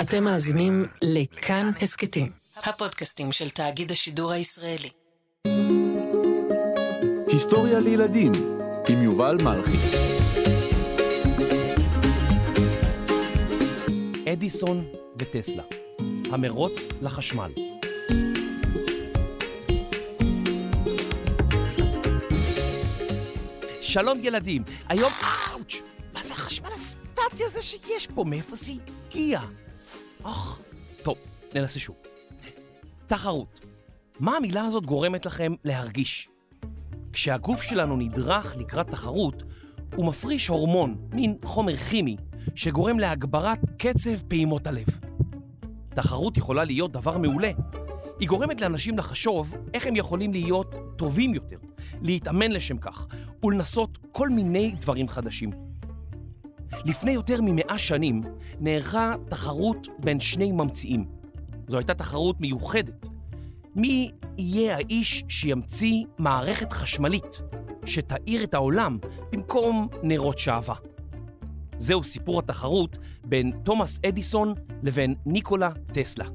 אתם מאזינים לכאן הסכתים, הפודקאסטים של תאגיד השידור הישראלי. היסטוריה לילדים עם יובל מלכי. אדיסון וטסלה, המרוץ לחשמל. שלום ילדים, היום... אאוץ'! מה זה החשמל הסטטי הזה שיש פה? מאיפה זה הגיע? אוח... טוב, ננסה שוב. תחרות. מה המילה הזאת גורמת לכם להרגיש? כשהגוף שלנו נדרך לקראת תחרות, הוא מפריש הורמון, מין חומר כימי, שגורם להגברת קצב פעימות הלב. תחרות יכולה להיות דבר מעולה. היא גורמת לאנשים לחשוב איך הם יכולים להיות טובים יותר, להתאמן לשם כך ולנסות כל מיני דברים חדשים. לפני יותר ממאה שנים נערכה תחרות בין שני ממציאים. זו הייתה תחרות מיוחדת. מי יהיה האיש שימציא מערכת חשמלית שתאיר את העולם במקום נרות שעווה? זהו סיפור התחרות בין תומאס אדיסון לבין ניקולה טסלה.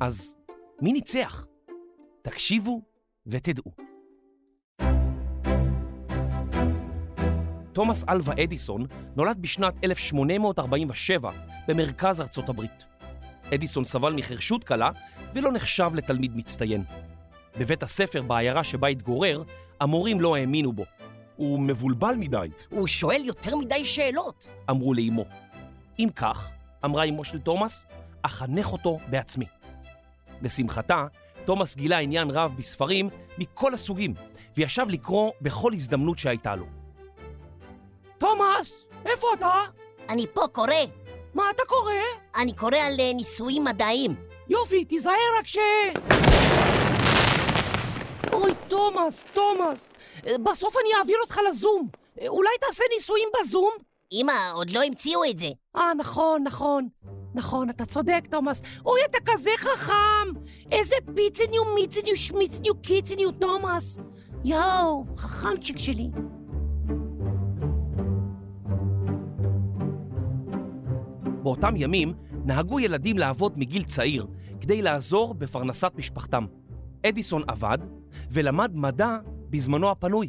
אז מי ניצח? תקשיבו ותדעו. תומאס אלווה אדיסון נולד בשנת 1847 במרכז ארצות הברית. אדיסון סבל מחרשות קלה ולא נחשב לתלמיד מצטיין. בבית הספר בעיירה שבה התגורר, המורים לא האמינו בו. הוא מבולבל מדי. הוא שואל יותר מדי שאלות. אמרו לאמו. אם כך, אמרה אמו של תומאס, אחנך אותו בעצמי. לשמחתה, תומאס גילה עניין רב בספרים מכל הסוגים, וישב לקרוא בכל הזדמנות שהייתה לו. תומאס, איפה אתה? אני פה קורא. מה אתה קורא? אני קורא על אה, ניסויים מדעיים. יופי, תיזהר רק ש... אוי, תומאס, תומאס, בסוף אני אעביר אותך לזום. אולי תעשה ניסויים בזום? אמא, עוד לא המציאו את זה. אה, נכון, נכון. נכון, אתה צודק, תומאס. אוי, אתה כזה חכם! איזה פיצניו, מיצניו, שמיצניו, קיצניו, תומאס! יואו, חכמצ'יק שלי. באותם ימים נהגו ילדים לעבוד מגיל צעיר כדי לעזור בפרנסת משפחתם. אדיסון עבד ולמד מדע בזמנו הפנוי.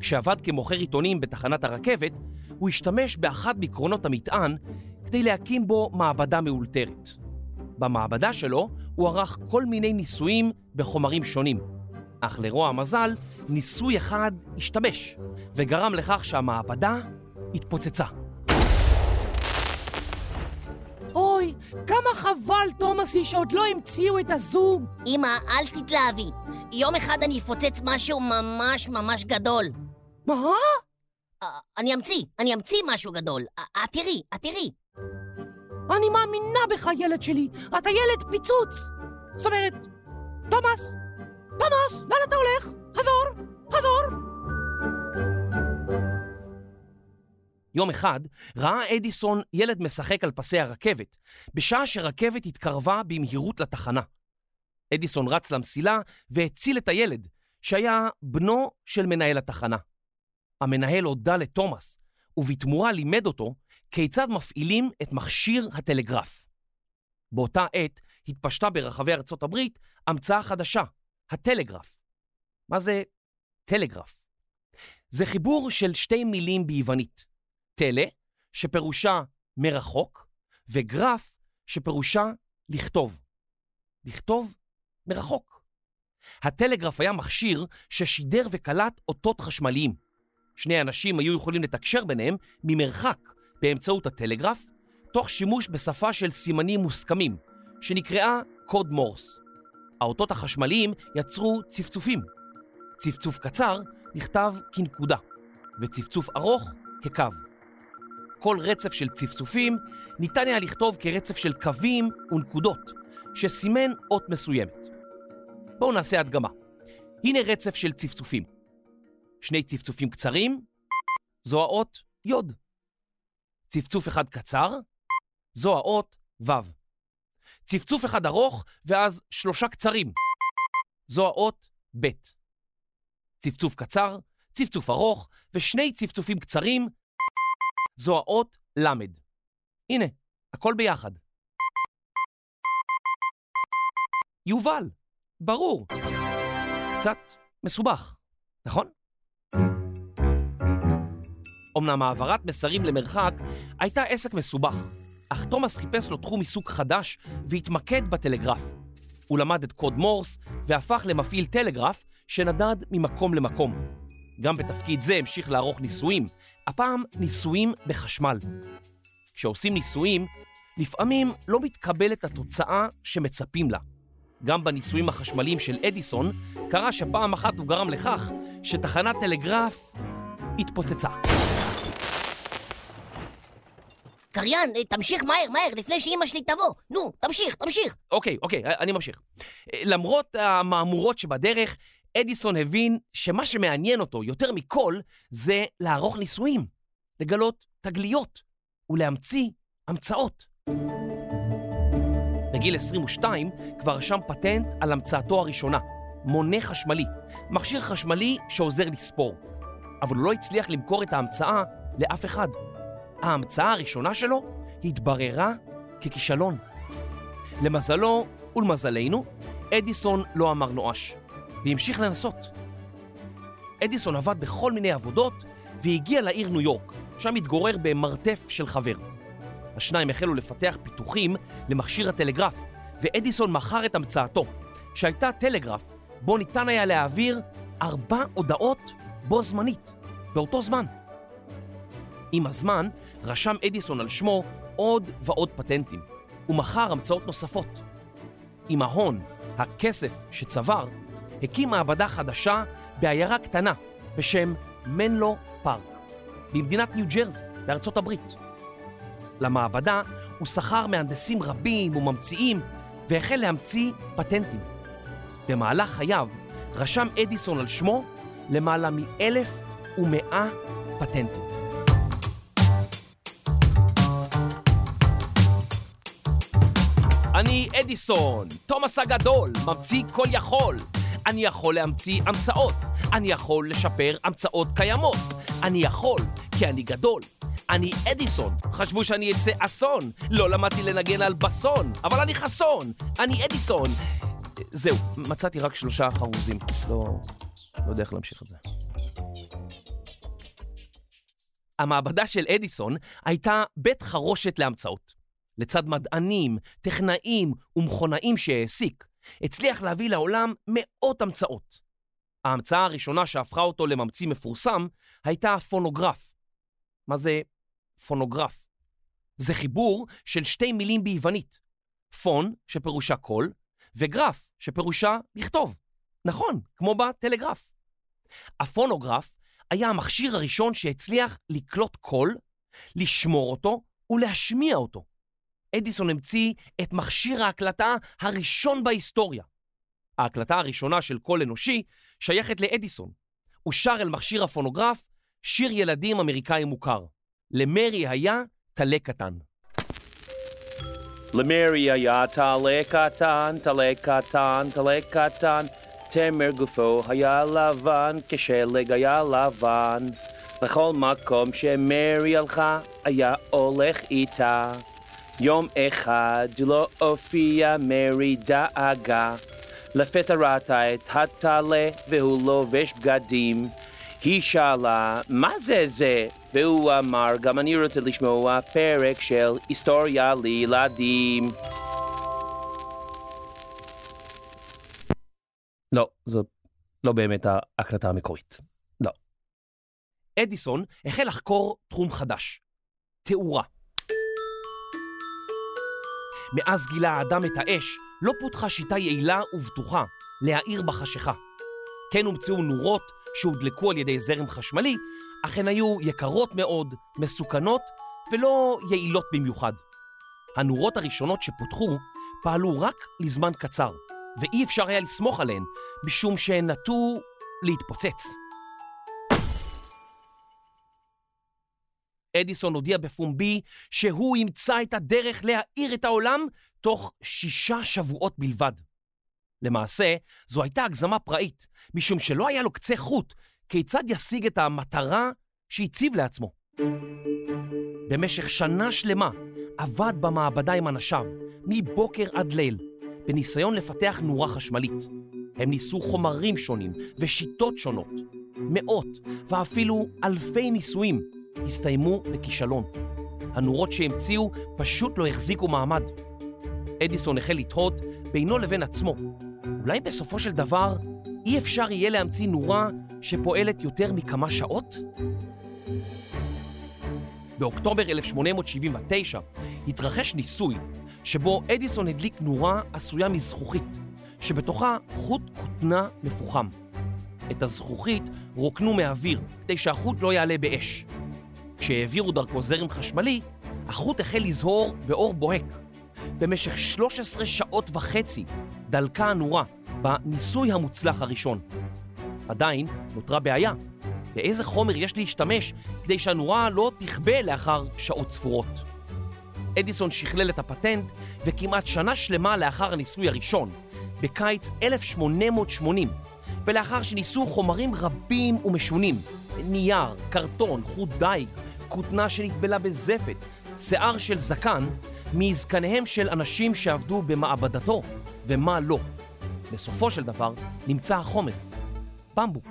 כשעבד כמוכר עיתונים בתחנת הרכבת, הוא השתמש באחד מקרונות המטען כדי להקים בו מעבדה מאולתרת. במעבדה שלו הוא ערך כל מיני ניסויים בחומרים שונים, אך לרוע המזל, ניסוי אחד השתמש וגרם לכך שהמעבדה התפוצצה. כמה חבל, תומאסי, שעוד לא המציאו את הזום. אמא, אל תתלהבי. יום אחד אני אפוצץ משהו ממש ממש גדול. מה? אה, אני אמציא, אני אמציא משהו גדול. אה, את תראי, את תראי. אני מאמינה בך, ילד שלי. אתה ילד פיצוץ. זאת אומרת, תומאס, תומאס, לאן אתה הולך? חזור, חזור. יום אחד ראה אדיסון ילד משחק על פסי הרכבת, בשעה שרכבת התקרבה במהירות לתחנה. אדיסון רץ למסילה והציל את הילד, שהיה בנו של מנהל התחנה. המנהל הודה לתומאס, ובתמורה לימד אותו כיצד מפעילים את מכשיר הטלגרף. באותה עת התפשטה ברחבי ארצות הברית המצאה חדשה, הטלגרף. מה זה טלגרף? זה חיבור של שתי מילים ביוונית, טלה, שפירושה מרחוק, וגרף, שפירושה לכתוב. לכתוב מרחוק. הטלגרף היה מכשיר ששידר וקלט אותות חשמליים. שני אנשים היו יכולים לתקשר ביניהם ממרחק באמצעות הטלגרף, תוך שימוש בשפה של סימנים מוסכמים, שנקראה קוד מורס. האותות החשמליים יצרו צפצופים. צפצוף קצר נכתב כנקודה, וצפצוף ארוך כקו. כל רצף של צפצופים ניתן היה לכתוב כרצף של קווים ונקודות, שסימן אות מסוימת. בואו נעשה הדגמה. הנה רצף של צפצופים. שני צפצופים קצרים, זו האות יוד. צפצוף אחד קצר, זו האות ו'. צפצוף אחד ארוך, ואז שלושה קצרים. זו האות ב'. צפצוף קצר, צפצוף ארוך, ושני צפצופים קצרים, זו האות ל'. הנה, הכל ביחד. יובל, ברור. קצת מסובך, נכון? אמנם העברת מסרים למרחק הייתה עסק מסובך, אך תומאס חיפש לו תחום עיסוק חדש והתמקד בטלגרף. הוא למד את קוד מורס והפך למפעיל טלגרף שנדד ממקום למקום. גם בתפקיד זה המשיך לערוך ניסויים, הפעם ניסויים בחשמל. כשעושים ניסויים, לפעמים לא מתקבלת התוצאה שמצפים לה. גם בניסויים החשמליים של אדיסון, קרה שפעם אחת הוא גרם לכך שתחנת טלגרף התפוצצה. קריין, תמשיך מהר, מהר, לפני שאימא שלי תבוא. נו, תמשיך, תמשיך. אוקיי, אוקיי, אני ממשיך. למרות המהמורות שבדרך, אדיסון הבין שמה שמעניין אותו יותר מכל זה לערוך ניסויים, לגלות תגליות ולהמציא המצאות. בגיל 22 כבר רשם פטנט על המצאתו הראשונה, מונה חשמלי, מכשיר חשמלי שעוזר לספור. אבל הוא לא הצליח למכור את ההמצאה לאף אחד. ההמצאה הראשונה שלו התבררה ככישלון. למזלו ולמזלנו, אדיסון לא אמר נואש, והמשיך לנסות. אדיסון עבד בכל מיני עבודות והגיע לעיר ניו יורק, שם התגורר במרתף של חבר. השניים החלו לפתח פיתוחים למכשיר הטלגרף, ואדיסון מכר את המצאתו, שהייתה טלגרף בו ניתן היה להעביר ארבע הודעות בו זמנית, באותו זמן. עם הזמן רשם אדיסון על שמו עוד ועוד פטנטים, ומכר המצאות נוספות. עם ההון, הכסף שצבר, הקים מעבדה חדשה בעיירה קטנה בשם מנלו פארק, במדינת ניו ג'רזי, בארצות הברית. למעבדה הוא שכר מהנדסים רבים וממציאים והחל להמציא פטנטים. במהלך חייו רשם אדיסון על שמו למעלה מאלף ומאה פטנטים. אני אדיסון, תומאס הגדול, ממציא כל יכול. אני יכול להמציא המצאות. אני יכול לשפר המצאות קיימות. אני יכול, כי אני גדול. אני אדיסון. חשבו שאני אצא אסון. לא למדתי לנגן על בסון, אבל אני חסון. אני אדיסון. זהו, מצאתי רק שלושה חרוזים. לא... לא יודע איך להמשיך את זה. המעבדה של אדיסון הייתה בית חרושת להמצאות. לצד מדענים, טכנאים ומכונאים שהעסיק, הצליח להביא לעולם מאות המצאות. ההמצאה הראשונה שהפכה אותו לממציא מפורסם הייתה הפונוגרף. מה זה פונוגרף? זה חיבור של שתי מילים ביוונית. פון, שפירושה קול, וגרף, שפירושה לכתוב. נכון, כמו בטלגרף. הפונוגרף היה המכשיר הראשון שהצליח לקלוט קול, לשמור אותו ולהשמיע אותו. אדיסון המציא את מכשיר ההקלטה הראשון בהיסטוריה. ההקלטה הראשונה של קול אנושי שייכת לאדיסון. הוא שר אל מכשיר הפונוגרף שיר ילדים אמריקאי מוכר. למרי היה טלה קטן. למרי היה טלה קטן, טלה קטן, טלה קטן, תמר גופו היה לבן, כשלג היה לבן. לכל מקום שמרי הלכה, היה הולך איתה. יום אחד לא הופיע מרי דאגה. לפתע ראתה את הטלה והוא לובש בגדים. היא שאלה, מה זה זה? והוא אמר, גם אני רוצה לשמוע פרק של היסטוריה לילדים. לא, זאת לא באמת ההקלטה המקורית. לא. אדיסון החל לחקור תחום חדש, תאורה. מאז גילה האדם את האש, לא פותחה שיטה יעילה ובטוחה להאיר בחשיכה. כן הומצאו נורות שהודלקו על ידי זרם חשמלי, אך הן היו יקרות מאוד, מסוכנות ולא יעילות במיוחד. הנורות הראשונות שפותחו פעלו רק לזמן קצר, ואי אפשר היה לסמוך עליהן, משום שהן נטו להתפוצץ. אדיסון הודיע בפומבי שהוא ימצא את הדרך להאיר את העולם תוך שישה שבועות בלבד. למעשה, זו הייתה הגזמה פראית, משום שלא היה לו קצה חוט כיצד ישיג את המטרה שהציב לעצמו. במשך שנה שלמה עבד במעבדה עם אנשיו, מבוקר עד ליל, בניסיון לפתח נורה חשמלית. הם ניסו חומרים שונים ושיטות שונות. מאות ואפילו אלפי ניסויים הסתיימו בכישלון. הנורות שהמציאו פשוט לא החזיקו מעמד. אדיסון החל לתהות בינו לבין עצמו, אולי בסופו של דבר אי אפשר יהיה להמציא נורה שפועלת יותר מכמה שעות? באוקטובר 1879 התרחש ניסוי שבו אדיסון הדליק נורה עשויה מזכוכית, שבתוכה חוט כותנה מפוחם. את הזכוכית רוקנו מהאוויר כדי שהחוט לא יעלה באש. כשהעבירו דרכו זרם חשמלי, החוט החל לזהור באור בוהק. במשך 13 שעות וחצי דלקה הנורה בניסוי המוצלח הראשון. עדיין נותרה בעיה, באיזה חומר יש להשתמש כדי שהנורה לא תכבה לאחר שעות ספורות. אדיסון שכלל את הפטנט, וכמעט שנה שלמה לאחר הניסוי הראשון, בקיץ 1880, ולאחר שניסו חומרים רבים ומשונים, נייר, קרטון, חוט דיג, כותנה שנטבלה בזפת, שיער של זקן, מזקניהם של אנשים שעבדו במעבדתו, ומה לא. בסופו של דבר נמצא החומר, במבוק.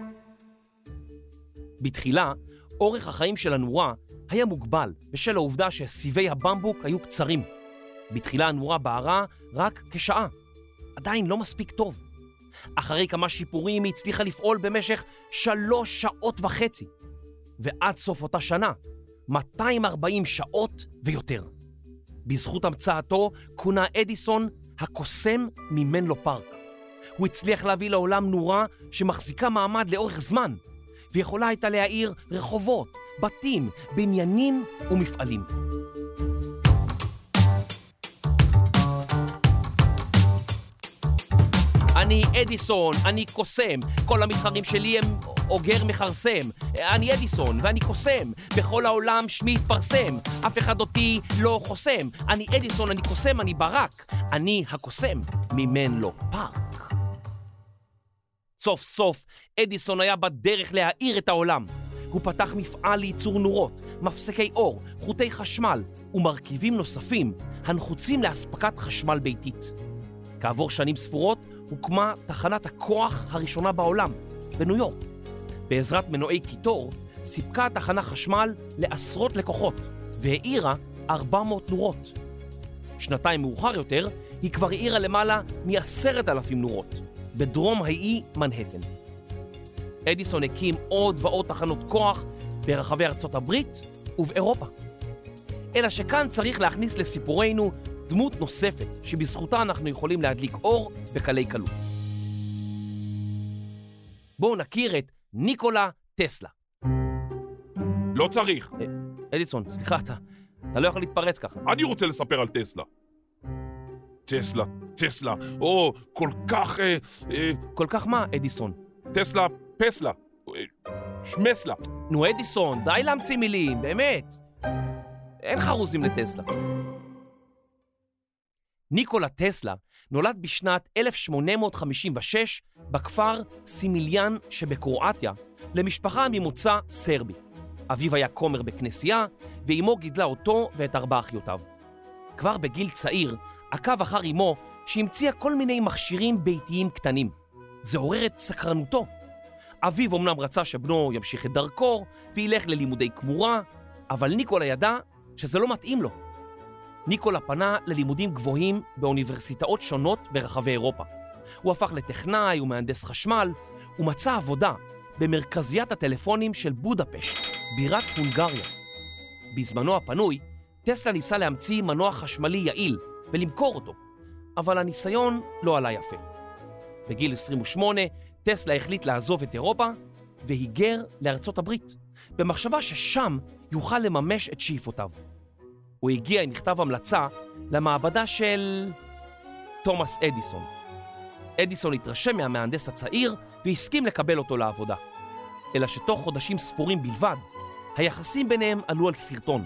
בתחילה, אורך החיים של הנורה היה מוגבל בשל העובדה שסיבי הבמבוק היו קצרים. בתחילה הנורה בערה רק כשעה, עדיין לא מספיק טוב. אחרי כמה שיפורים היא הצליחה לפעול במשך שלוש שעות וחצי, ועד סוף אותה שנה, 240 שעות ויותר. בזכות המצאתו כונה אדיסון הקוסם ממנלו פארק. הוא הצליח להביא לעולם נורה שמחזיקה מעמד לאורך זמן, ויכולה הייתה להאיר רחובות, בתים, בניינים ומפעלים. אני אדיסון, אני קוסם, כל המתחרים שלי הם אוגר מכרסם. אני אדיסון ואני קוסם, בכל העולם שמי יתפרסם, אף אחד אותי לא חוסם. אני אדיסון, אני קוסם, אני ברק, אני הקוסם, ממנלו פארק. סוף סוף אדיסון היה בדרך להאיר את העולם. הוא פתח מפעל לייצור נורות, מפסקי אור, חוטי חשמל ומרכיבים נוספים הנחוצים לאספקת חשמל ביתית. כעבור שנים ספורות הוקמה תחנת הכוח הראשונה בעולם, בניו יורק. בעזרת מנועי קיטור סיפקה התחנה חשמל לעשרות לקוחות והאירה 400 נורות. שנתיים מאוחר יותר היא כבר האירה למעלה מעשרת אלפים נורות, בדרום האי מנהטן. אדיסון הקים עוד ועוד תחנות כוח ברחבי ארצות הברית ובאירופה. אלא שכאן צריך להכניס לסיפורנו דמות נוספת שבזכותה אנחנו יכולים להדליק אור בקלי קלות. בואו נכיר את ניקולה טסלה. לא צריך. אה, אדיסון, סליחה, אתה, אתה לא יכול להתפרץ ככה. אני רוצה לספר על טסלה. טסלה, טסלה, או, כל כך... אה, אה, כל כך מה, אדיסון? טסלה, פסלה, אה, שמסלה. נו, אדיסון, די להמציא מילים, באמת. אין חרוזים לטסלה. ניקולה טסלה נולד בשנת 1856 בכפר סימיליאן שבקרואטיה למשפחה ממוצא סרבי. אביו היה כומר בכנסייה, ואימו גידלה אותו ואת ארבע אחיותיו. כבר בגיל צעיר עקב אחר אמו שהמציאה כל מיני מכשירים ביתיים קטנים. זה עורר את סקרנותו. אביו אמנם רצה שבנו ימשיך את דרכו וילך ללימודי כמורה, אבל ניקולה ידע שזה לא מתאים לו. ניקולה פנה ללימודים גבוהים באוניברסיטאות שונות ברחבי אירופה. הוא הפך לטכנאי ומהנדס חשמל, ומצא עבודה במרכזיית הטלפונים של בודפשט, בירת הונגריה. בזמנו הפנוי, טסלה ניסה להמציא מנוע חשמלי יעיל ולמכור אותו, אבל הניסיון לא עלה יפה. בגיל 28, טסלה החליט לעזוב את אירופה והיגר לארצות הברית, במחשבה ששם יוכל לממש את שאיפותיו. הוא הגיע עם מכתב המלצה למעבדה של תומאס אדיסון. אדיסון התרשם מהמהנדס הצעיר והסכים לקבל אותו לעבודה. אלא שתוך חודשים ספורים בלבד, היחסים ביניהם עלו על סרטון,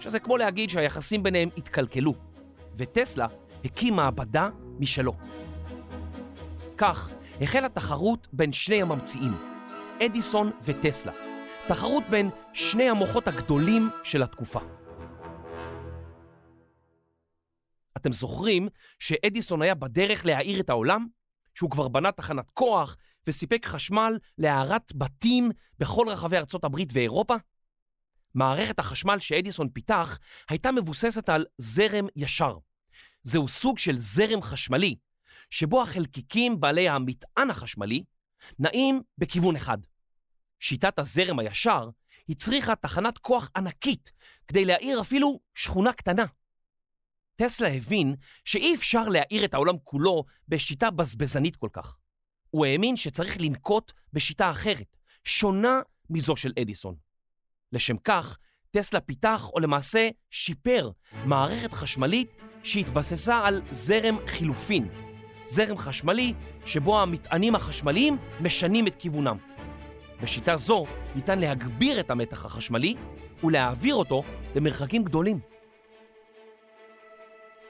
שזה כמו להגיד שהיחסים ביניהם התקלקלו, וטסלה הקים מעבדה משלו. כך החלה תחרות בין שני הממציאים, אדיסון וטסלה, תחרות בין שני המוחות הגדולים של התקופה. אתם זוכרים שאדיסון היה בדרך להאיר את העולם? שהוא כבר בנה תחנת כוח וסיפק חשמל להארת בתים בכל רחבי ארצות הברית ואירופה? מערכת החשמל שאדיסון פיתח הייתה מבוססת על זרם ישר. זהו סוג של זרם חשמלי, שבו החלקיקים בעלי המטען החשמלי נעים בכיוון אחד. שיטת הזרם הישר הצריכה תחנת כוח ענקית כדי להאיר אפילו שכונה קטנה. טסלה הבין שאי אפשר להאיר את העולם כולו בשיטה בזבזנית כל כך. הוא האמין שצריך לנקוט בשיטה אחרת, שונה מזו של אדיסון. לשם כך, טסלה פיתח או למעשה שיפר מערכת חשמלית שהתבססה על זרם חילופין. זרם חשמלי שבו המטענים החשמליים משנים את כיוונם. בשיטה זו ניתן להגביר את המתח החשמלי ולהעביר אותו למרחקים גדולים.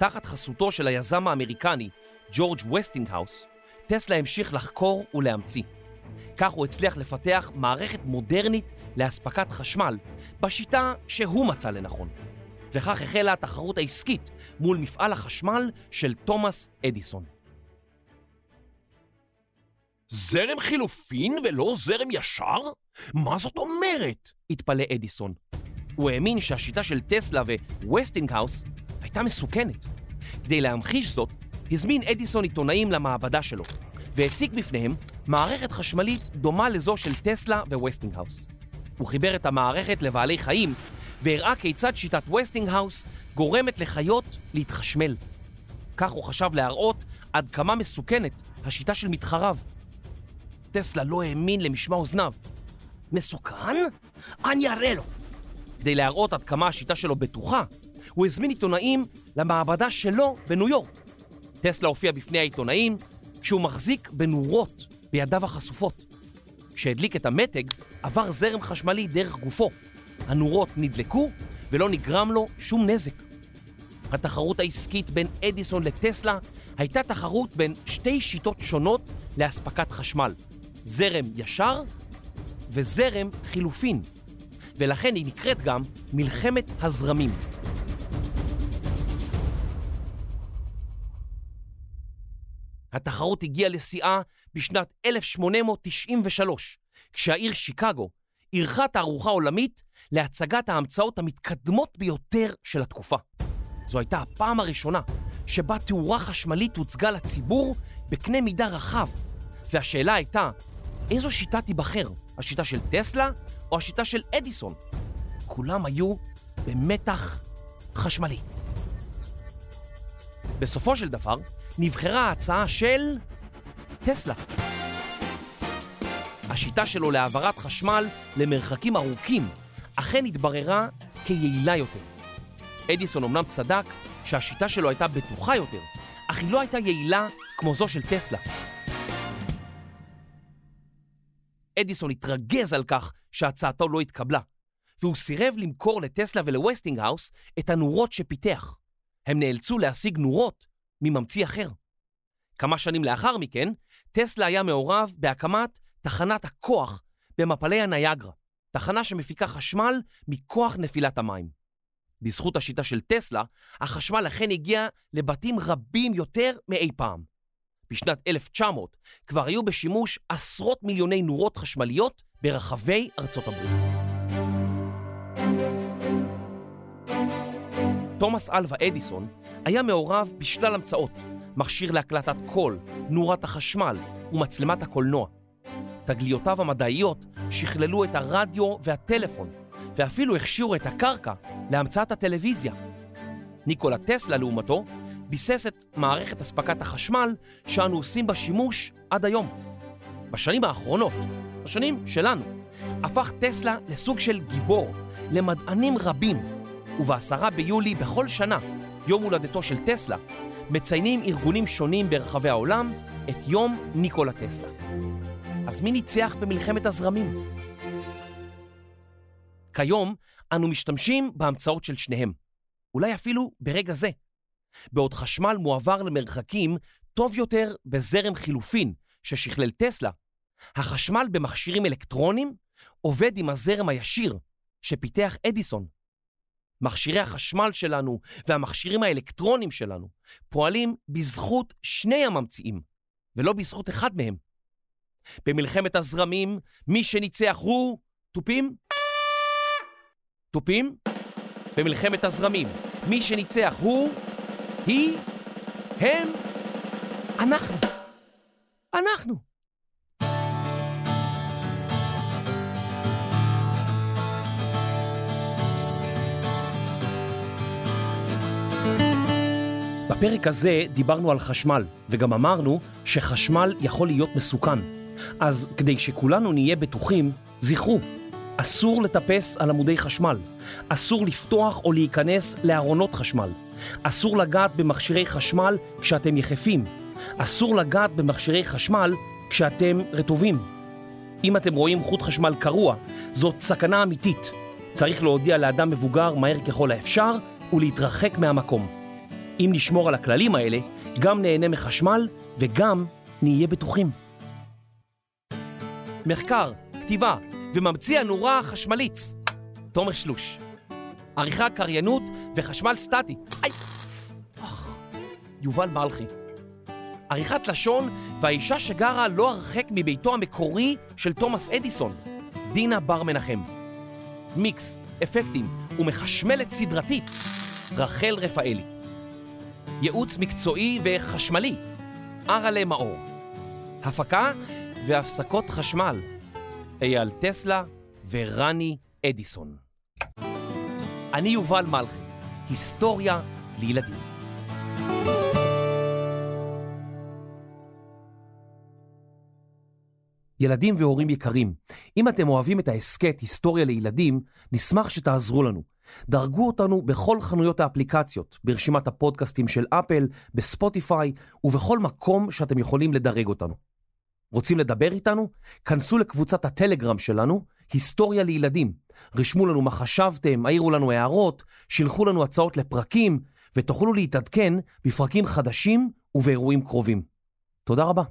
תחת חסותו של היזם האמריקני ג'ורג' וסטינגהאוס, טסלה המשיך לחקור ולהמציא. כך הוא הצליח לפתח מערכת מודרנית לאספקת חשמל בשיטה שהוא מצא לנכון. וכך החלה התחרות העסקית מול מפעל החשמל של תומאס אדיסון. זרם חילופין ולא זרם ישר? מה זאת אומרת? התפלא אדיסון. הוא האמין שהשיטה של טסלה וווסטינגהאוס הייתה מסוכנת. כדי להמחיש זאת, הזמין אדיסון עיתונאים למעבדה שלו, והציג בפניהם מערכת חשמלית דומה לזו של טסלה וווסטינגהאוס. הוא חיבר את המערכת לבעלי חיים, והראה כיצד שיטת ווסטינגהאוס גורמת לחיות להתחשמל. כך הוא חשב להראות עד כמה מסוכנת השיטה של מתחריו. טסלה לא האמין למשמע אוזניו. מסוכן? אני אראה לו. כדי להראות עד כמה השיטה שלו בטוחה, הוא הזמין עיתונאים למעבדה שלו בניו יורק. טסלה הופיע בפני העיתונאים כשהוא מחזיק בנורות בידיו החשופות. כשהדליק את המתג, עבר זרם חשמלי דרך גופו. הנורות נדלקו ולא נגרם לו שום נזק. התחרות העסקית בין אדיסון לטסלה הייתה תחרות בין שתי שיטות שונות לאספקת חשמל, זרם ישר וזרם חילופין, ולכן היא נקראת גם מלחמת הזרמים. התחרות הגיעה לשיאה בשנת 1893, כשהעיר שיקגו אירחה תערוכה עולמית להצגת ההמצאות המתקדמות ביותר של התקופה. זו הייתה הפעם הראשונה שבה תאורה חשמלית הוצגה לציבור בקנה מידה רחב, והשאלה הייתה, איזו שיטה תיבחר? השיטה של טסלה או השיטה של אדיסון? כולם היו במתח חשמלי. בסופו של דבר, נבחרה ההצעה של טסלה. השיטה שלו להעברת חשמל למרחקים ארוכים אכן התבררה כיעילה יותר. אדיסון אמנם צדק שהשיטה שלו הייתה בטוחה יותר, אך היא לא הייתה יעילה כמו זו של טסלה. אדיסון התרגז על כך שהצעתו לא התקבלה, והוא סירב למכור לטסלה ולווסטינגהאוס את הנורות שפיתח. הם נאלצו להשיג נורות מממציא אחר. כמה שנים לאחר מכן, טסלה היה מעורב בהקמת תחנת הכוח במפלי הנייגרה, תחנה שמפיקה חשמל מכוח נפילת המים. בזכות השיטה של טסלה, החשמל אכן הגיע לבתים רבים יותר מאי פעם. בשנת 1900 כבר היו בשימוש עשרות מיליוני נורות חשמליות ברחבי ארצות הברית. תומאס אלווה אדיסון היה מעורב בשלל המצאות, מכשיר להקלטת קול, נורת החשמל ומצלמת הקולנוע. תגליותיו המדעיות שכללו את הרדיו והטלפון, ואפילו הכשירו את הקרקע להמצאת הטלוויזיה. ניקולה טסלה, לעומתו, ביסס את מערכת אספקת החשמל שאנו עושים בה שימוש עד היום. בשנים האחרונות, בשנים שלנו, הפך טסלה לסוג של גיבור למדענים רבים, ובעשרה ביולי בכל שנה, יום הולדתו של טסלה, מציינים ארגונים שונים ברחבי העולם את יום ניקולה טסלה. אז מי ניצח במלחמת הזרמים? כיום אנו משתמשים בהמצאות של שניהם, אולי אפילו ברגע זה. בעוד חשמל מועבר למרחקים טוב יותר בזרם חילופין ששכלל טסלה, החשמל במכשירים אלקטרונים עובד עם הזרם הישיר שפיתח אדיסון. מכשירי החשמל שלנו והמכשירים האלקטרונים שלנו פועלים בזכות שני הממציאים, ולא בזכות אחד מהם. במלחמת הזרמים, מי שניצח הוא... תופים? תופים? במלחמת הזרמים, מי שניצח הוא... היא... הם... אנחנו. אנחנו. בפרק הזה דיברנו על חשמל, וגם אמרנו שחשמל יכול להיות מסוכן. אז כדי שכולנו נהיה בטוחים, זכרו, אסור לטפס על עמודי חשמל, אסור לפתוח או להיכנס לארונות חשמל, אסור לגעת במכשירי חשמל כשאתם יחפים, אסור לגעת במכשירי חשמל כשאתם רטובים. אם אתם רואים חוט חשמל קרוע, זאת סכנה אמיתית. צריך להודיע לאדם מבוגר מהר ככל האפשר ולהתרחק מהמקום. אם נשמור על הכללים האלה, גם נהנה מחשמל וגם נהיה בטוחים. מחקר, כתיבה וממציא הנורה החשמליץ, תומר שלוש. עריכה, קריינות וחשמל סטטי. איי! אך, יובל מלכי. עריכת לשון והאישה שגרה לא הרחק מביתו המקורי של תומאס אדיסון, דינה בר מנחם. מיקס, אפקטים ומחשמלת סדרתית, רחל רפאלי. ייעוץ מקצועי וחשמלי, ארלה מאור. הפקה והפסקות חשמל, אייל טסלה ורני אדיסון. אני יובל מלכי, היסטוריה לילדים. ילדים והורים יקרים, אם אתם אוהבים את ההסכת היסטוריה לילדים, נשמח שתעזרו לנו. דרגו אותנו בכל חנויות האפליקציות, ברשימת הפודקאסטים של אפל, בספוטיפיי ובכל מקום שאתם יכולים לדרג אותנו. רוצים לדבר איתנו? כנסו לקבוצת הטלגרם שלנו, היסטוריה לילדים. רשמו לנו מה חשבתם, העירו לנו הערות, שילחו לנו הצעות לפרקים, ותוכלו להתעדכן בפרקים חדשים ובאירועים קרובים. תודה רבה.